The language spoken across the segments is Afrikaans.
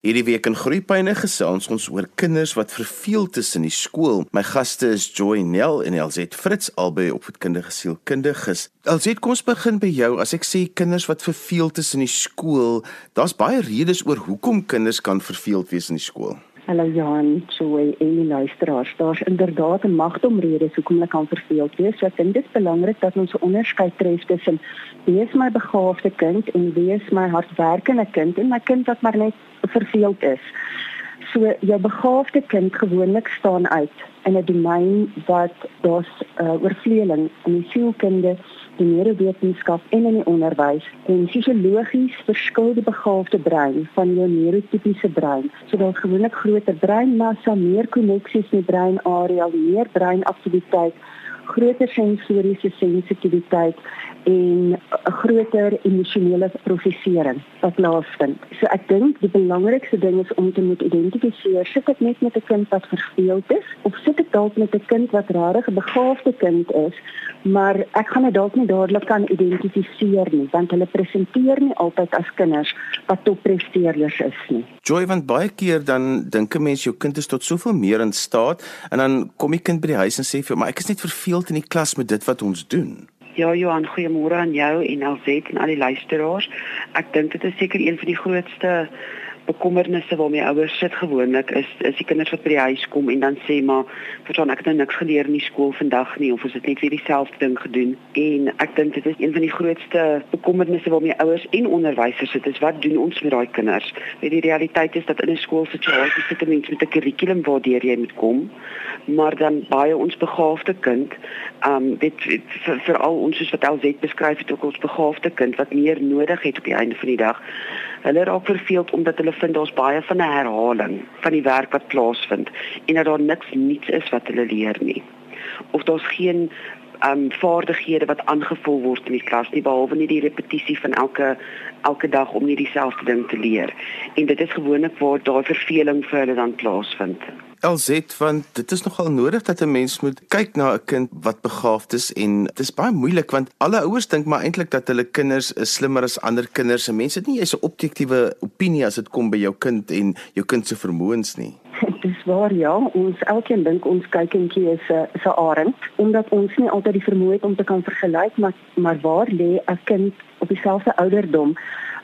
Hierdie week in Groepyne gesels ons oor kinders wat verveel tussen die skool. My gaste is Joy Nel en Elzet Fritz albei opvoedkundige sielkundiges. Elzet, kom ons begin by jou. As ek sê kinders wat verveel tussen die skool, daar's baie redes oor hoekom kinders kan verveeld wees in die skool. Hallo Johan, Joy en die luisteraars. Daar's inderdaad 'n magtom redes hoekom hulle kan verveeld wees. So ek dink dit is belangrik dat ons 'n onderskeid tref tussen wie is my begaafde kind en wie is my hardwerkende kind en my kind wat maar net verveeld is. So jou begaafde kind gewoonlik staan uit in 'n domein wat daar's uh, oorvleeling in die sielkunde, die neurowetenskap en in die onderwys. En fisiologies verskil die begaafde brein van jou neurotipiese brein. So daar's gewoonlik groter breinmassa, meer koneksies met breinarea, meer breinaktiwiteit groter sensoriese sensitiwiteit en 'n groter emosionele prosesering wat plaasvind. So ek dink die belangrikste ding is om te moet identifiseer sit ek net met 'n kind wat verveeld is of sit ek dalk met 'n kind wat regtig 'n begaafde kind is, maar ek gaan dit dalk nie dadelik kan identifiseer nie want hulle presenteer nie altyd as kinders wat toppresteerders is nie. Joy want baie keer dan dink 'n mens jou kind is tot soveel meer in staat en dan kom die kind by die huis en sê vir my ek is net verveeld in die klas met dit wat ons doen. Ja Johan, goeiemôre aan jou en Elzet en al die luisteraars. Ek dink dit is seker een van die grootste bekommernisse waarmee ouers sit gewoonlik is is die kinders wat by die huis kom en dan sê maar verstaan ek het nou niks geleer in die skool vandag nie of ons het net weer dieselfde ding gedoen. En ek dink dit is een van die grootste bekommernisse waarmee ouers en onderwysers sit is wat doen ons met daai kinders? Weet die realiteit is dat in 'n skoolsituasie sit 'n mens met 'n kurrikulum waardeur jy moet kom maar dan baie ons begaafde kind um dit veral vir ons soos wat LZ beskryf het ook ons begaafde kind wat meer nodig het op die einde van die dag hulle raak verveeld omdat hulle vind daar's baie van 'n herhaling van die werk wat plaasvind en dat daar niks nuuts is wat hulle leer nie. Of daar's geen um vaardighede wat aangevul word in die klas nie behalwe net die repetisie van elke elke dag om nie dieselfde ding te leer. En dit is gewoonlik waar daai verveling vir hulle dan plaasvind. LZ want dit is nogal nodig dat 'n mens moet kyk na 'n kind wat begaafd is en dit is baie moeilik want alle ouers dink maar eintlik dat hulle kinders is slimmer as ander kinders en mense het nie eens 'n objektiewe opinie as dit kom by jou kind en jou kind se vermoëns nie. Dit is waar ja, ons elkeen dink ons kykentjie 'n is 'n arend omdat ons nie altyd die vermoë het om te kan vergelyk maar maar waar lê 'n kind op dieselfde ouderdom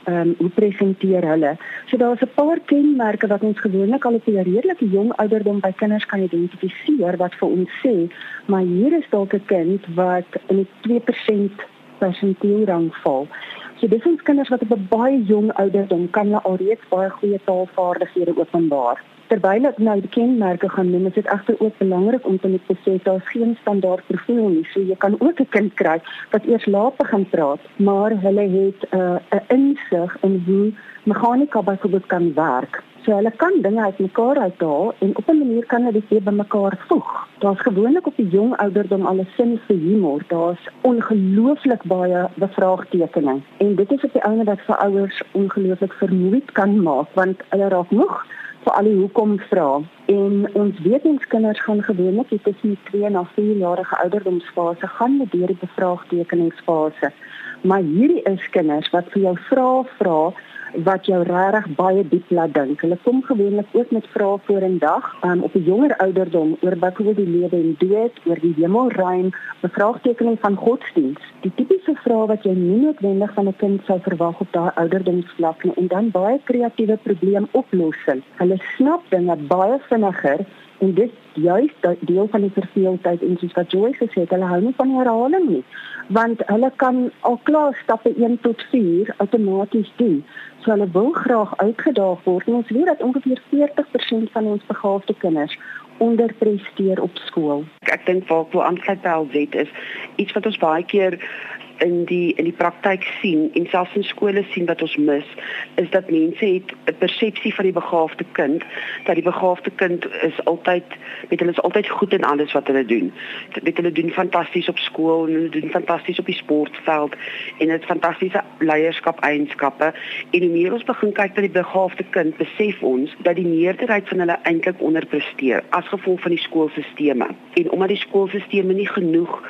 ehm um, hoe presenteer hulle. So daar's 'n paar kenmerke wat ons gewoonlik al op 'n redelike jong ouderdom by kinders kan identifiseer wat vir ons sê, maar hier is dalk 'n kind wat in die 2% persentiel rang val. So dis ons kinders wat op 'n baie jong ouderdom kan hulle alreeds baie goeie taalvaardighede openbaar terwyl ek nou die kenmerke gaan noem, is dit egter ook belangrik om te net sê daar's geen standaard profiel nie. So jy kan ook 'n kind kry wat eers laat begin praat, maar hulle het uh, 'n insig in hoe meganika byvoorbeeld kan werk. So hulle kan dinge uitmekaar uithaal en op 'n manier kan hulle dit bymekaar voeg. Daar's gewoonlik op die jong ouderdom al 'n sin vir humor. Daar's ongelooflik baie bevraagtekeninge en dit is op die ouene wat vir ouers ongelooflik vermoeid kan maak want hulle raak moeg vir al die hoekom vra. En ons weet ons kinders gaan gewoonlik tussen 2 en 4 jarige ouderdomsfase gaan met deur die bevraagtekeningsfase. Maar hierdie is kinders wat vir jou vra vra wat jou regtig baie diep laat dink. Hulle kom gewoonlik ook met vrae voor in dag, um, op 'n jonger ouderdom oor wat oor die lewe en dood, oor die hemelruim, bevraagtekening van godsdiens. Die tipiese vrae wat jy nie noodwendig van 'n kind sou verwag op daai ouderdomsvlak nie en dan baie kreatiewe probleemoplossing. Hulle snap dinge baie vinniger en dit juist deel van die verveeldheid en soos wat Joy gesê het, hulle hou nie van herhaling nie want hulle kan al klaar stappe 1 tot 4 outomaties doen. So hulle wil graag uitgedaag word. Ons weet dat ongeveer 40% van ons begaafde kinders onderpresteer op skool. Ek dink waar ek wil aansluit by Alzet is iets wat ons baie keer in die in die praktyk sien en selfs in skole sien wat ons mis is dat mense het 'n persepsie van die begaafde kind dat die begaafde kind is altyd met hulle is altyd goed in alles wat hulle doen. Dit hulle doen fantasties op skool en hulle doen fantasties op die sportveld en dit fantastiese leierskap eienskappe en hoe meer ons begin kyk na die begaafde kind besef ons dat die meerderheid van hulle eintlik onderpresteer as gevolg van die skoolstelsels en omdat die skoolstelsels nie genoeg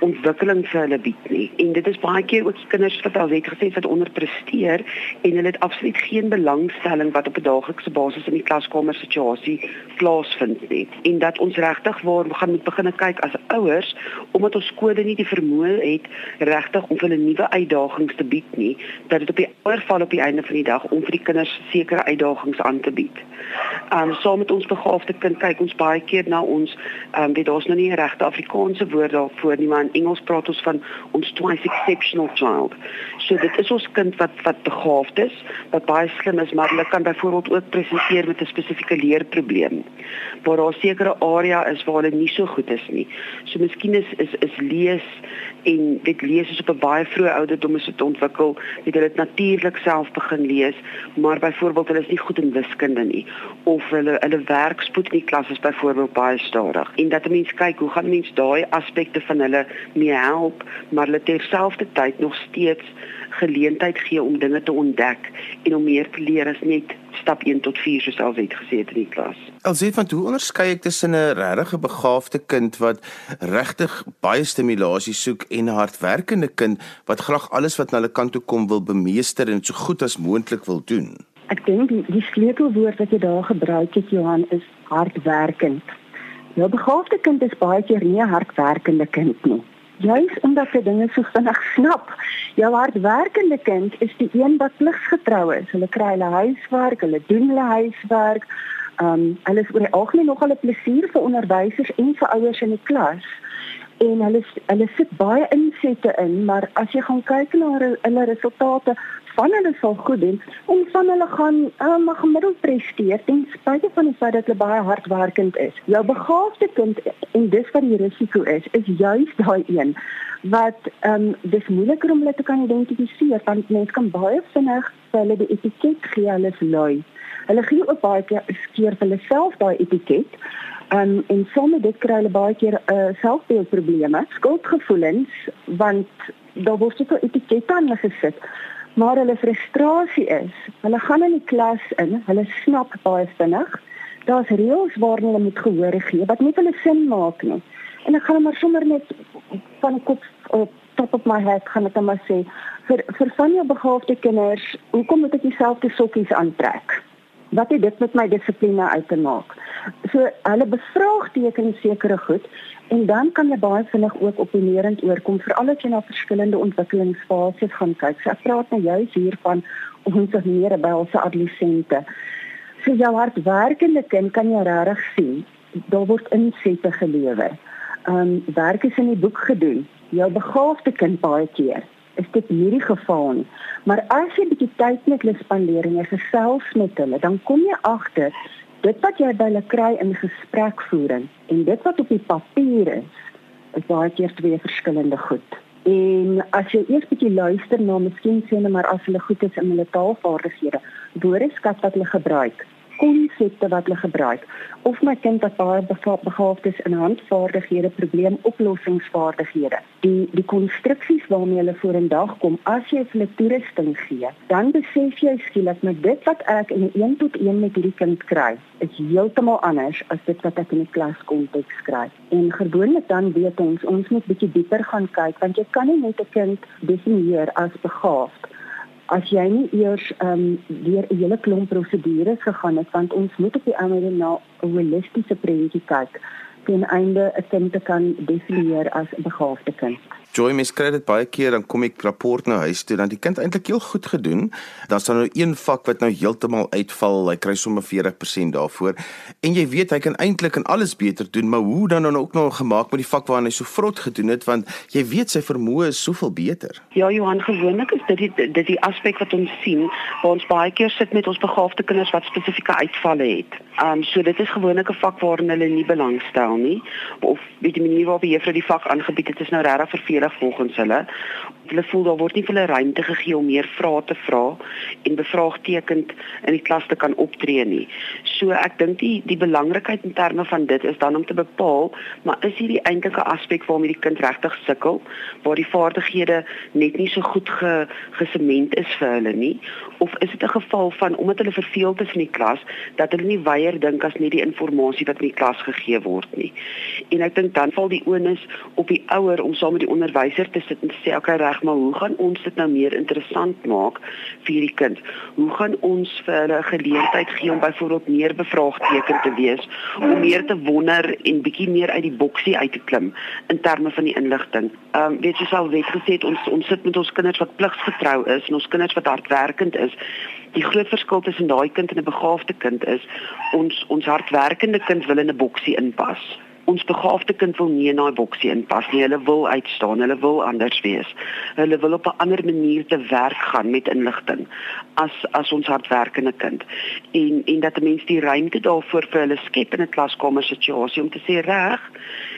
ontwikkeling vir hulle bied nie. En dit is baie keer ook kinders wat al het gesê wat onderpresteer en hulle het absoluut geen belangstelling wat op 'n daaglikse basis in die klaskamer situasie plaasvind nie. En dat ons regtig waar gaan moet begin kyk as ouers omdat ons skole nie die vermoë het regtig om hulle nuwe uitdagings te bied nie, dat dit op die ouer val op die einde van die dag om vir die kinders sekere uitdagings aan te bied. Um saam met ons begaafde kind kyk ons baie keer na ons um weet daar's nou nie 'n regte Afrikaanse woord daarvoor nie, maar in Engels praat ons van ons twice exceptional child. So dit is ons kind wat wat begaafd is, wat baie slim is, maar hulle kan byvoorbeeld ook presenteer met 'n spesifieke leerprobleem waar daar 'n sekere area is waar hulle nie so goed is nie. So miskien is is is lees en dit lees is op 'n baie vroeë ouderdom is dit ontwikkel, weet hulle dit natuurlik self begin lees, maar byvoorbeeld hulle is nie goed in wiskunde nie of hulle hulle werkspoed in die klas is byvoorbeeld baie stadig. En dat 'n mens kyk hoe gaan mens daai aspekte van hulle mee help, maar hulle terselfdertyd nog steeds geleentheid gee om dinge te ontdek en om meer te leer as net stap 1 tot 4 soos al het gesê het in die klas. Alsait van hoe onderskei ek tussen 'n regtig begaafde kind wat regtig baie stimulasie soek en 'n hardwerkende kind wat graag alles wat na hulle kant toe kom wil bemeester en so goed as moontlik wil doen? Ek dink die, die sleutelwoord wat jy daar gebruik het Johan is hardwerkend. Jou begaafde kind is baie keer nie 'n hardwerkende kind nie. Juist omdat hy dinge so vinnig snap. Jou hardwerkende kind is die een wat pligsgetrou is. Hulle kry hulle huiswerk, hulle doen hulle huiswerk. Um hulle is oor die algemeen nogal 'n plesier vir onderwysers en vir ouers in die klas. En hulle hulle sit baie insette in, maar as jy gaan kyk na hulle resultate, van hulle sal goed doen en van hulle gaan um, gemiddeld presteer ten spyte van die feit dat hulle baie hardwerkend is. Jou begaafde kind en dis wat die risiko is, is juis daai een wat ehm um, dis moeiliker om hulle te kan identifiseer want mense kan baie vinnig vir hulle die etiket gee hulle lui. Hulle gee ook baie keer vir hulle self daai etiket. Um, en sommige dit kry hulle baie keer uh, selfbeeldprobleme, skuldgevoelens want daar word so 'n etiket aan hulle gesit maar hulle frustrasie is, hulle gaan in die klas in, hulle snap baie vinnig. Daar's reëls waarna hulle moet gehoor gee wat nie hulle sin maak nie. En ek gaan maar sommer net van kop op top op my head gaan ek maar sê vir vir van jou begaafde kinders, hoekom moet ek dieselfde sokkies aantrek? Wat het dit met my dissipline uit te maak? So hulle bevraagteken sekere goed En dan kan jy baie vinnig ook opponerend oorkom veral as jy na verskillende ontwikkelingsfases gaan kyk. So ek praat nou juis hier van ons meer by ons adolessente. So jou hardwerkende kind kan jy regtig sien. Daar word insette gelewer. Ehm um, werk is in die boek gedoen. Jou begaafde kind baie keer is dit nie die geval nie. Maar as jy bietjie tyd met hulle spandeer en jy gesels met hulle, dan kom jy agter dit wat jy by hulle kry in gesprekvoering en dit wat op die papier is, is baie keer twee verskillende goed. En as jy eers bietjie luister na miskien sê net maar as hulle goed is in hulle taalvaardighede, woordeskat wat hulle gebruik, konsepte wat hulle gebruik of my kind wat baie begaafd is in handvaardighede, probleemoplossingsvaardighede. Die die konstruksies waarmee hulle vorendag kom as jy hulle toerusting gee, dan besef jy skielik met dit wat ek in 'n 1 tot 1 met hierdie kind kry, is heeltemal anders as dit wat ek in die klaskonteks kry. En gewoonlik dan weet ons ons moet bietjie dieper gaan kyk want jy kan nie net 'n kind definieer as begaafd as jy nie eers ehm um, deur 'n hele klomp prosedures gegaan het want ons moet op die einde na 'n holistiese prentjie kyk ten einde 'n kind te kan definieer as 'n begaafde kind. Joy mes kry dit baie keer dan kom ek rapport na huis toe dan die kind eintlik heel goed gedoen. Dan staan nou een vak wat nou heeltemal uitval. Hy kry sommer 40% daarvoor. En jy weet hy kan eintlik en alles beter doen, maar hoe dan dan ook nog gemaak met die vak waarna hy so vrot gedoen het want jy weet sy vermoë is soveel beter. Ja Johan, gewoonlik is dit die, dit die aspek wat ons sien waar ons baie keer sit met ons begaafde kinders wat spesifieke uitvalle het. Um so dit is gewoonlik 'n vak waarin hulle nie belangstel nie of weet die manier waarop die juffrou die vak aangebied het is nou regtig vervelend volgens hulle. Hulle voel daar word nie vir hulle ruimte gegee om meer vrae te vra en bevraagtekend in die klas te kan optree nie. So ek dink die die belangrikheid in terme van dit is dan om te bepaal, maar is hierdie eintlike aspek waarmee die kind regtig sukkel, waar die vaardighede net nie so goed ge, gesement is vir hulle nie, of is dit 'n geval van omdat hulle verveeld is in die klas dat hulle nie weier dink as net die inligting wat in die klas gegee word nie. En ek dink dan val die onus op die ouer om saam met die onderwyser te sit en te sê, "Oké, okay, reg, maar hoe gaan ons dit nou meer interessant maak vir hierdie kind? Hoe gaan ons vir hulle geleentheid gee om byvoorbeeld meer bevraagteken te wees, om meer te wonder en bietjie meer uit die boksie uit te klim in terme van die inligting?" Ehm um, weet jy sal weet gesê het, ons ons sit met ons kinders wat pligsgetrou is en ons kinders wat hardwerkend is. Die groot verskil tussen daai kind en 'n begaafde kind is ons ons hardwerkende kind wil in 'n boksie inpas ons begaafde kind wil nie in daai boksie inpas nie. Hulle wil uitstaan, hulle wil anders wees. Hulle wil op 'n ander manier te werk gaan met inligting as as ons hardwerkende kind. En en dat 'n mens die ruimte daarvoor vir hulle skep in 'n klaskamer situasie om te sê reg,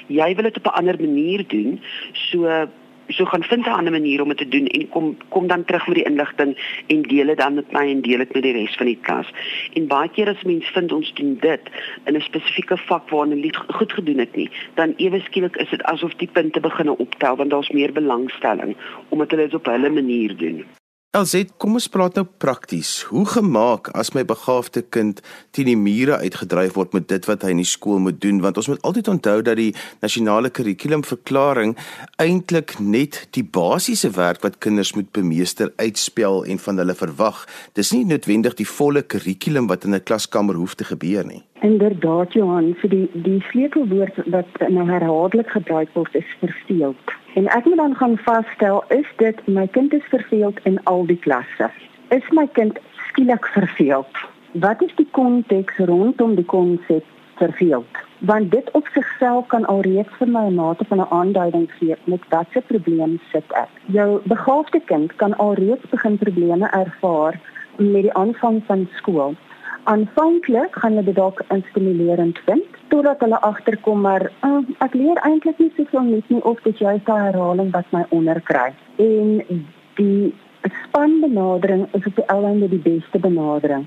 jy wil dit op 'n ander manier doen. So so gaan vind 'n ander manier om dit te doen en kom kom dan terug met die inligting en deel dit dan met my en deel dit met die res van die klas. En baie keer as mense vind ons doen dit in 'n spesifieke vak waar hulle goed gedoen het nie, dan ewe skielik is dit asof die punte begin optel want daar's meer belangstelling omdat hulle dit op hulle manier doen. Elzet, kom ons praat nou prakties. Hoe gemaak as my begaafde kind teen die mure uitgedryf word met dit wat hy in die skool moet doen? Want ons moet altyd onthou dat die nasionale kurrikulumverklaring eintlik net die basiese werk wat kinders moet bemeester uitspel en van hulle verwag. Dis nie noodwendig die volle kurrikulum wat in 'n klaskamer hoef te gebeur nie. Inderdaad Johan, vir die die sleutelwoord wat nou herhaaldelik gebruik word is verveeld. En ek moet dan gaan vasstel is dit my kind is verveeld in al die klasse. Is my kind skielik verveeld? Wat is die konteks rondom die konsep verveeld? Want dit op sigself kan alreeds vir my 'n mate van 'n aanduiding gee met watter probleem sit ek. Jou begaafde kind kan alreeds begin probleme ervaar met die aanvang van skool aanvanklik gaan hulle dit dalk instimulerend vind totdat hulle agterkom maar uh, ek leer eintlik nie soveel net nie of dit juist daai herhaling wat my onderkry. En die spanbenadering is op die einde die beste benadering.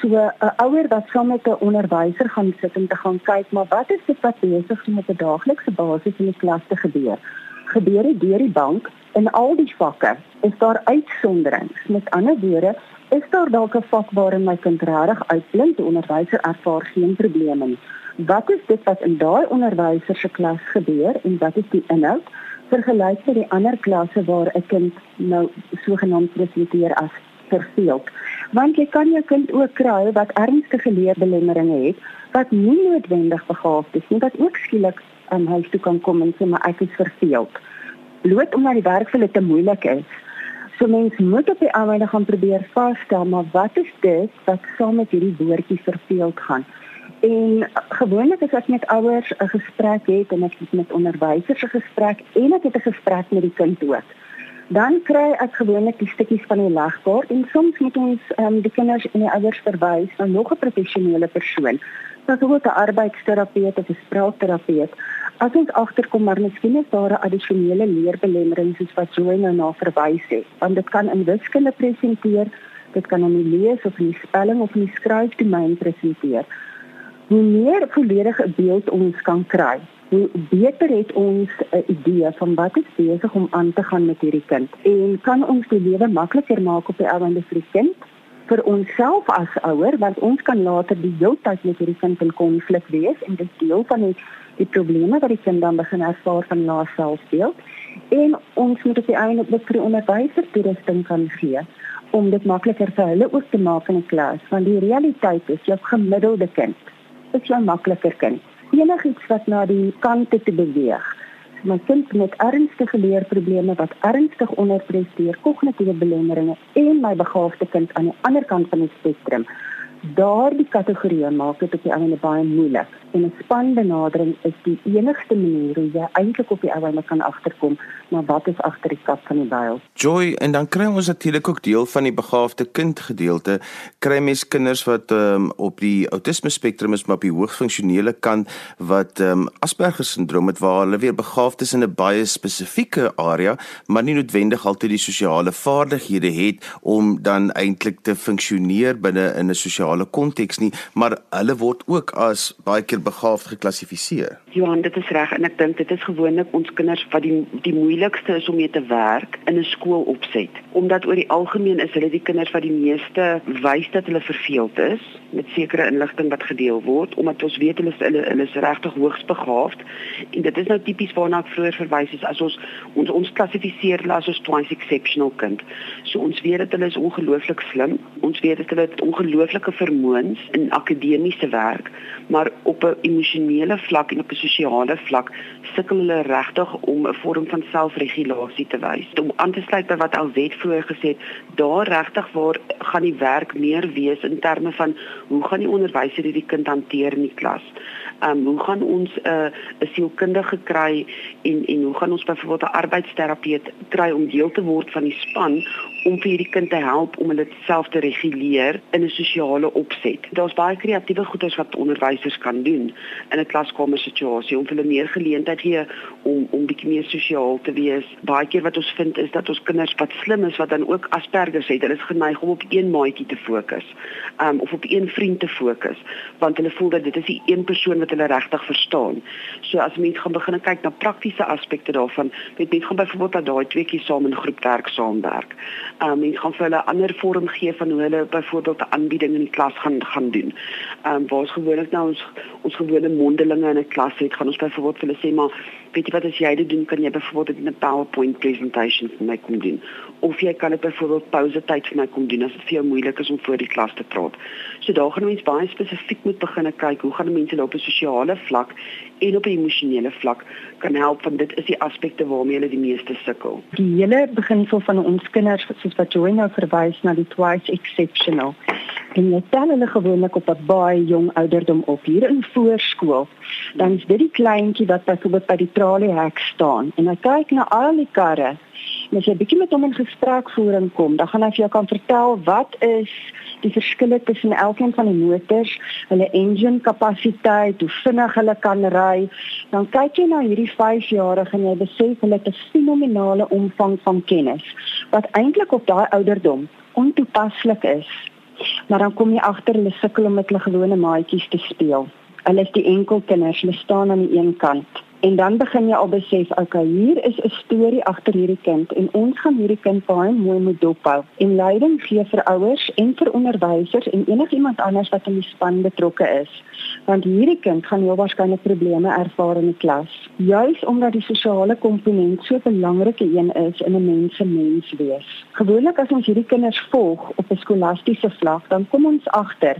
So 'n ouer wat saam met 'n onderwyser gaan sit en te gaan kyk maar wat is dit wat besig is met 'n daaglikse basis in die klas te gebeur? Gebeur dit deur die bank in al die vakke? Is daar uitsonderings? Met ander woorde Is daar dalk 'n vak waarin my kind regtig uitblink, die onderwyser ervaar geen probleme nie? Wat is dit wat in daai onderwyser se klas gebeur en wat is die inhoud vergelyk met die ander klasse waar 'n kind nou sogenaamd presenteer as verveeld? Want jy kan jou kind ook kry wat ernstige leerbelemmeringe het wat nie noodwendig begaafd is nie, wat ook skielik aan huis toe kan kom en sê maar ek is verveeld. Bloot omdat die werk vir hulle te moeilik is So mens moet op die aanwyde gaan probeer vasstel maar wat is dit wat saam met hierdie woordjie verveeld gaan. En gewoonlik as ek met ouers 'n gesprek het en ek het met onderwysers 'n gesprek en ek het 'n gesprek met die kind ook. Dan kry ek gewoonlik die stukkies van die legkaart en soms moet ons um, die kinders en die ouers verwys na nog 'n professionele persoon. Byvoorbeeld 'n arbeidsterapeut of 'n spraakterapeut As ons agterkom maar miskien is daar 'n addisionele leerbelemmering soos wat Joy nou na verwys het, want dit kan in wiskunde presenteer, dit kan in die lees of in die spelling of in die skryfdomein presenteer. Hoe meer volledige beeld ons kan kry, hoe beter het ons 'n idee van wat is besig om aan te gaan met hierdie kind. En kan ons die lewe makliker maak op die ouende vir die kind? Vir onsself as ouer want ons kan later die heeltyd met hierdie kind in konflik wees en dit deel van die die probleme wat die kind dan begin ervaar van lae selfbeeld. En ons moet op die einde ook vir die onderwyser toerusting kan gee om dit makliker vir hulle ook te maak in die klas want die realiteit is jou gemiddelde kind is jou makliker kind enigiets wat na die kante te beweeg my kind met ernstige leerprobleme wat ernstig onderpresteer kognitiewe belemmeringe en my begaafde kind aan die ander kant van die spektrum Daardie kategorieë maak dit op die einde baie moeilik. En 'n spanbenadering is die enigste manier hoe jy eintlik op die einde kan agterkom maar wat is agter die kat van die byl. Joy en dan kry ons natuurlik ook deel van die begaafde kind gedeelte. Kry mens kinders wat um, op die autisme spektrum is maar op die hoogfunksionele kant wat um, Asperger sindroom het waar hulle weer begaafd is in 'n baie spesifieke area, maar nie noodwendig altyd die sosiale vaardighede het om dan eintlik te funksioneer binne in 'n sosiale konteks nie, maar hulle word ook as baie keer begaafd geklassifiseer. Johan, dit is reg en ek dink dit is gewoonlik ons kinders wat die die moeilikste is om mee te werk in 'n skool opset, omdat oor die algemeen is hulle die kinders wat die meeste wys dat hulle verveeld is met sekere inligting wat gedeel word, omdat ons weet hulle is hulle, hulle is regtig hoogs begaafd en dit is nou tipies waarna ek vroeër verwys het as ons ons ons klassifiseer hulle as 'n twice exceptional kind. So ons weet dat hulle is ongelooflik slim, ons weet dat hulle ongelooflike vermoëns in akademiese werk, maar op 'n emosionele vlak en op 'n sosiale vlak sukkel hulle regtig om 'n vorm van selfregulasie te wys. Om aan te sluit by wat Alwet vroeër gesê het, daar regtig waar gaan die werk meer wees in terme van hoe gaan die onderwyser hierdie kind hanteer in die klas? Um, hoe gaan ons 'n uh, 'n sielkundige kry en en hoe gaan ons byvoorbeeld 'n arbeidsterapeut kry om deel te word van die span om vir hierdie kind te help om hulle self te reguleer in 'n sosiale opset. Daar's baie kreatiewe goeders wat onderwysers kan doen in 'n klaskamer situasie om hulle meer geleentheid gee om om bietjie meer sosiaal te wees. Baie keer wat ons vind is dat ons kinders wat slim is wat dan ook Asperger het, hulle is geneig om op een maatjie te fokus, um, of op een vriend te fokus, want hulle voel dat dit is die een persoon wat hulle regtig verstaan. So as mens gaan begin kyk na praktiese aspekte daarvan, weet mens gaan byvoorbeeld dat daai tweeetjies saam in groepwerk saamwerk. Um mens gaan vir hulle ander vorm gee van hoe hulle byvoorbeeld 'n aanbieding in die klas gaan gaan doen. Um waar ons gewoonlik nou ons ons gewone mondelinge in 'n klas het, gaan ons byvoorbeeld vir hulle sê maar weet jy wat as jy dit doen kan jy byvoorbeeld 'n PowerPoint presentation vir my kom doen of jy kan dit byvoorbeeld pouse tyd vir my kom doen as dit vir jou moeilik is om voor die klas te praat. So daar gaan mense baie spesifiek moet begin kyk hoe gaan mense op 'n sosiale vlak en op 'n emosionele vlak kan help van dit is die aspekte waarmee hulle die meeste sukkel. Die hele beginsel van ons kinders soos wat Joy nou verwys na die twice exceptional en jy tel hulle gewoonlik op 'n baie jong ouderdom op hier in voorskool. Dan is dit die kleintjie wat byvoorbeeld by die traliehek staan en hy kyk na al die karre. En as jy bietjie met hom in gesprekvoering kom dan gaan hy vir jou kan vertel wat is die verskille tussen elkeen van die motors, hulle engine kapasiteit, hoe vinnig hulle kan ry. Dan kyk jy na hierdie 5-jarige en jy besef hulle het 'n fenominale omvang van kennis wat eintlik op daai ouderdom ontoepaslik is Maar dan kom jy agter hulle sukkel om met hulle gewone maatjies te speel. Hulle is die enkelkinders, hulle staan aan die een kant. En dan begin jy al besef, okay, hier is 'n storie agter hierdie kind en ons gaan hierdie kind baie mooi moet dophou. En leiding gee vir ouers en vir onderwysers en enigiemand anders wat in die span betrokke is. Want hierdie kind gaan heel waarskynlik probleme ervaar in die klas, juis omdat die sosiale komponent so 'n belangrike een is in 'n mens se mens wees. Gewoonlik as ons hierdie kinders volg op 'n skolastiese vlak, dan kom ons agter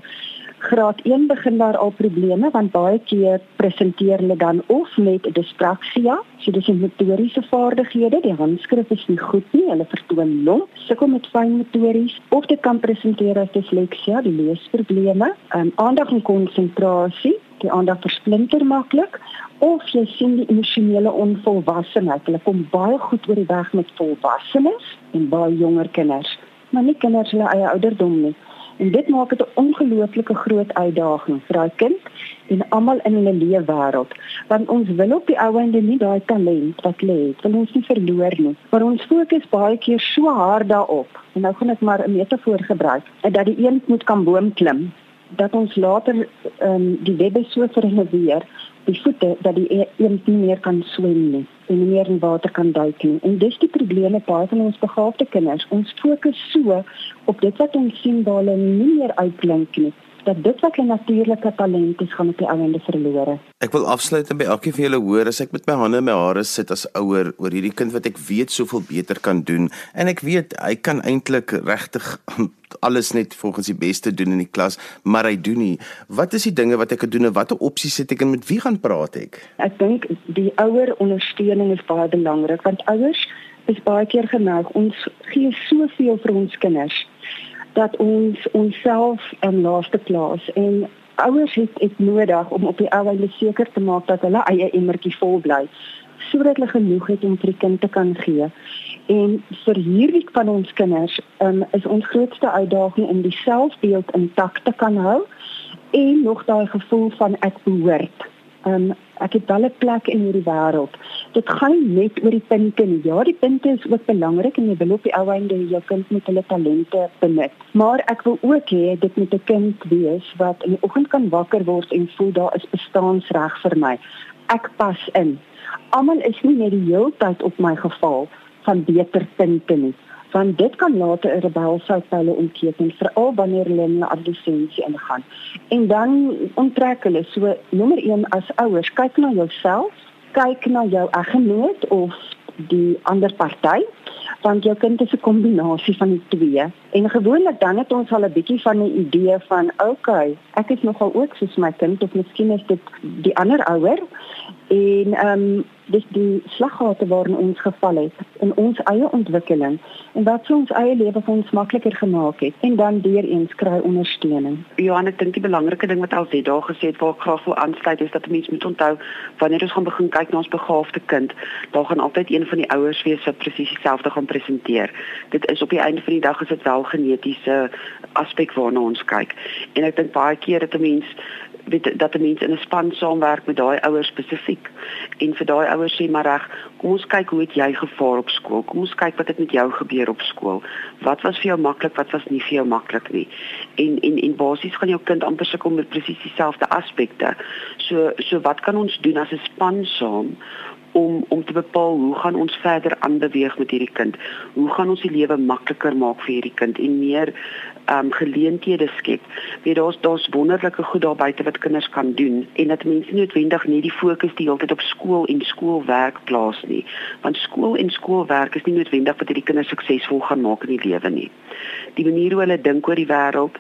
graad 1 begin daar al probleme want baie keer presenteer hulle dan of met dispraksia, so dis motoriese vaardighede, die handskrif is nie goed nie, hulle vertoon lomp, sukkel met fyn motories of dit kan presenteer as disleksia, die leesprobleme, um, aandag en konsentrasie, die aandag versplinter maklik of jy sien die emosionele onvolwassenheid. Hulle kom baie goed oor die weg met volwassenes en baie jonger kinders, maar nie kinders hulle eie ouderdom nie. En dit maak dit 'n ongelooflike groot uitdaging vir daai kind en almal in hulle lewe wêreld. Want ons wil op die ou ende nie daai talent wat lê, wil ons nie verloor nie. Maar ons fokus baie keer so hard daarop. En nou gaan ek maar 'n metafoor gebruik, dat die een moet kan boom klim, dat ons later ehm um, die webbe so verheweer die voete dat die e-, een nie meer kan swem nie en nie meer in water kan duik nie. En dis die probleem met baie van ons begaafde kinders. Ons fokus so op dit wat ons sien waar hulle nie meer uitblink nie dat dit wat 'n natuurlike talent is gaan op die einde verlore. Ek wil afsluit by elkeen van julle hoor as ek met my hande in my hare sit as ouer oor hierdie kind wat ek weet soveel beter kan doen en ek weet hy kan eintlik regtig alles net volgens die beste doen in die klas, maar hy doen nie. Wat is die dinge wat ek kan doen en watter opsies het ek en met wie gaan praat ek? Ek dink die ouer ondersteuning is baie belangrik want ouers is baie keer geneig ons gee soveel vir ons kinders dat ons onsself in laaste plaas en ouers het dit nodig om op die ou einde seker te maak dat hulle eie emmertjie vol bly sodat hulle genoeg het om vir die kind te kan gee. En vir hierdie van ons kinders um, is ons grootste uitdaging om die selfbeeld intak te kan hou en nog daai gevoel van ek behoort um, ek het wel 'n plek in hierdie wêreld. Dit gaan net oor die punte nie. Ja, die punte is ook belangrik en jy wil op die ou einde jou kind met hulle talente benut. Maar ek wil ook hê dit moet 'n kind wees wat in die oggend kan wakker word en voel daar is bestaansreg vir my. Ek pas in. Almal is nie net die hele tyd op my geval van beter punte nie want dit kan later 'n rebelsout hulle omketen veral wanneer hulle in adolessensie ingaan. En dan onttrek hulle so nommer 1 as ouers, kyk na jouself, kyk na jou eggenoot of die ander party want jou kind is 'n kombinasie van die twee. En gewoonlik dan het ons al 'n bietjie van 'n idee van, okay, ek is nogal ook soos my kind of miskien is dit die ander ouer en ehm um, dis die slaggate waarin ons geval het in ons eie ontwikkeling en wat so ons eie lewe vir ons makliker gemaak het en dan deur eens kry ondersteuning. Johan, ek dink die belangrike ding wat Alsie daar gesê het waar ek graag wil aansluit is dat mense moet onthou wanneer ons gaan begin kyk na ons begaafde kind, daar gaan altyd een van die ouers wees wat presies dieselfde gaan presenteer. Dit is op die einde van die dag is dit wel genetiese aspek waarna ons kyk. En ek dink baie keer dat 'n mens weet dat 'n mens in 'n span saamwerk met daai ouers spesifiek en vir daai ouers sê maar reg, kom ons kyk hoe het jy gevaar op skool? Kom ons kyk wat het met jou gebeur op skool? Wat was vir jou maklik, wat was nie vir jou maklik nie? En en en basies gaan jou kind amper sukkel met presies dieselfde aspekte. So so wat kan ons doen as 'n span saam om om te bepaal hoe gaan ons verder aanbeweeg met hierdie kind? Hoe gaan ons die lewe makliker maak vir hierdie kind en meer um geleenthede skep. Weet daar's daar's wonderlike goed daar buite wat kinders kan doen en dat mense nie noodwendig net die fokus die hele tyd op skool en skoolwerk plaas nie. Want skool en skoolwerk is nie noodwendig wat hierdie kinders suksesvol gaan maak in die lewe nie. Die manier hoe hulle dink oor die wêreld,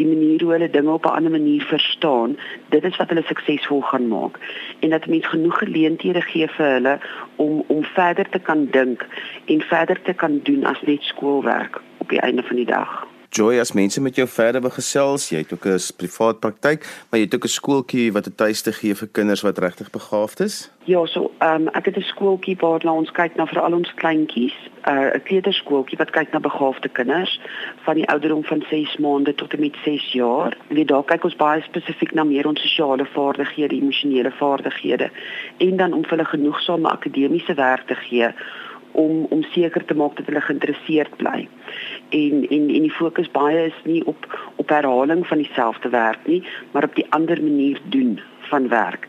die manier hoe hulle dinge op 'n ander manier verstaan, dit is wat hulle suksesvol gaan maak. En dat mense genoeg geleenthede gee vir hulle om om verder te kan dink en verder te kan doen as net skoolwerk op die einde van die dag. Joy as mense met jou verder wil gesels, jy het ook 'n privaat praktyk, maar jy het ook 'n skooltjie wat 'n tuiste gee vir kinders wat regtig begaafd is? Ja, so ehm um, ek het 'n skooltjie waar ons kyk na veral ons kleintjies, uh, 'n uh, kleuterskooltjie wat kyk na begaafde kinders van die ouderdom van 6 maande tot en met 6 jaar. En dit daar kyk ons baie spesifiek na meer ons sosiale vaardighede, emosionele vaardighede en dan om hulle genoegsame akademiese werk te gee om om seker te maak dat hulle geïnteresseerd bly. En en en die fokus baie is nie op op herhaling van dieselfde werk nie, maar op die ander manier doen van werk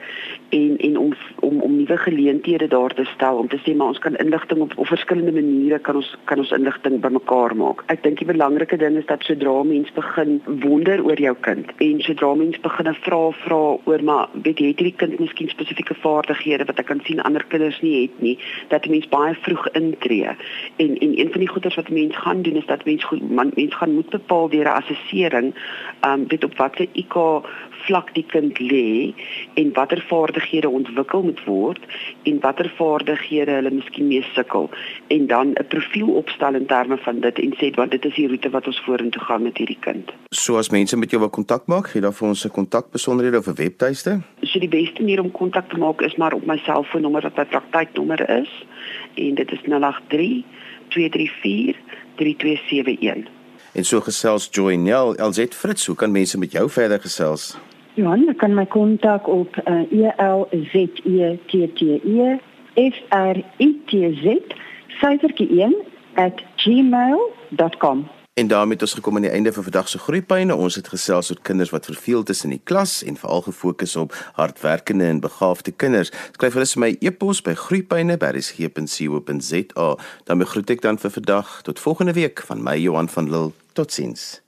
en en om om om nuwe geleenthede daar te stel om te sê maar ons kan inligting op op verskillende maniere kan ons kan ons inligting bymekaar maak. Ek dink die belangrike ding is dat sodra mens begin wonder oor jou kind en sodra mens begin vra vra oor maar weet jy het hierdie kind miskien spesifieke vaardighede wat ek kan sien ander kinders nie het nie, dat mens baie vroeg intree. En en een van die goeders wat mens gaan doen is dat mens goed man, mens gaan moet bepaal deur 'n assessering, ehm um, weet op watter IQ vlak die kind lê en watter vaardighede ontwikkel moet word en watter vaardighede hulle miskien mee sukkel en dan 'n profiel opstel in terme van dit en sê want dit is die roete wat ons vorentoe gaan met hierdie kind. So as mense met jou wil kontak maak, gee dan vir ons 'n kontakbesonderhede of 'n webtuiste. So die beste manier om kontak te maak is maar op my selfoonnommer wat my praktyknommer is en dit is 083 234 3271. En so gesels Joy Nel, LZ Fritz, hoe kan mense met jou verder gesels? Johan, jy kan my kontak op uh, E L Z E F R I T Z syfertjie 1 @gmail.com. En daarmee het ons gekom aan die einde van vandag se groeipyne. Ons het gesels oor kinders wat verveel tussen die klas en veral gefokus op hardwerkende en begaafde kinders. Skryf vir my e-pos by groeipyne@rsg.co.za. Dan groet ek dan vir vandag tot volgende week van my Johan van Lille. Totsiens.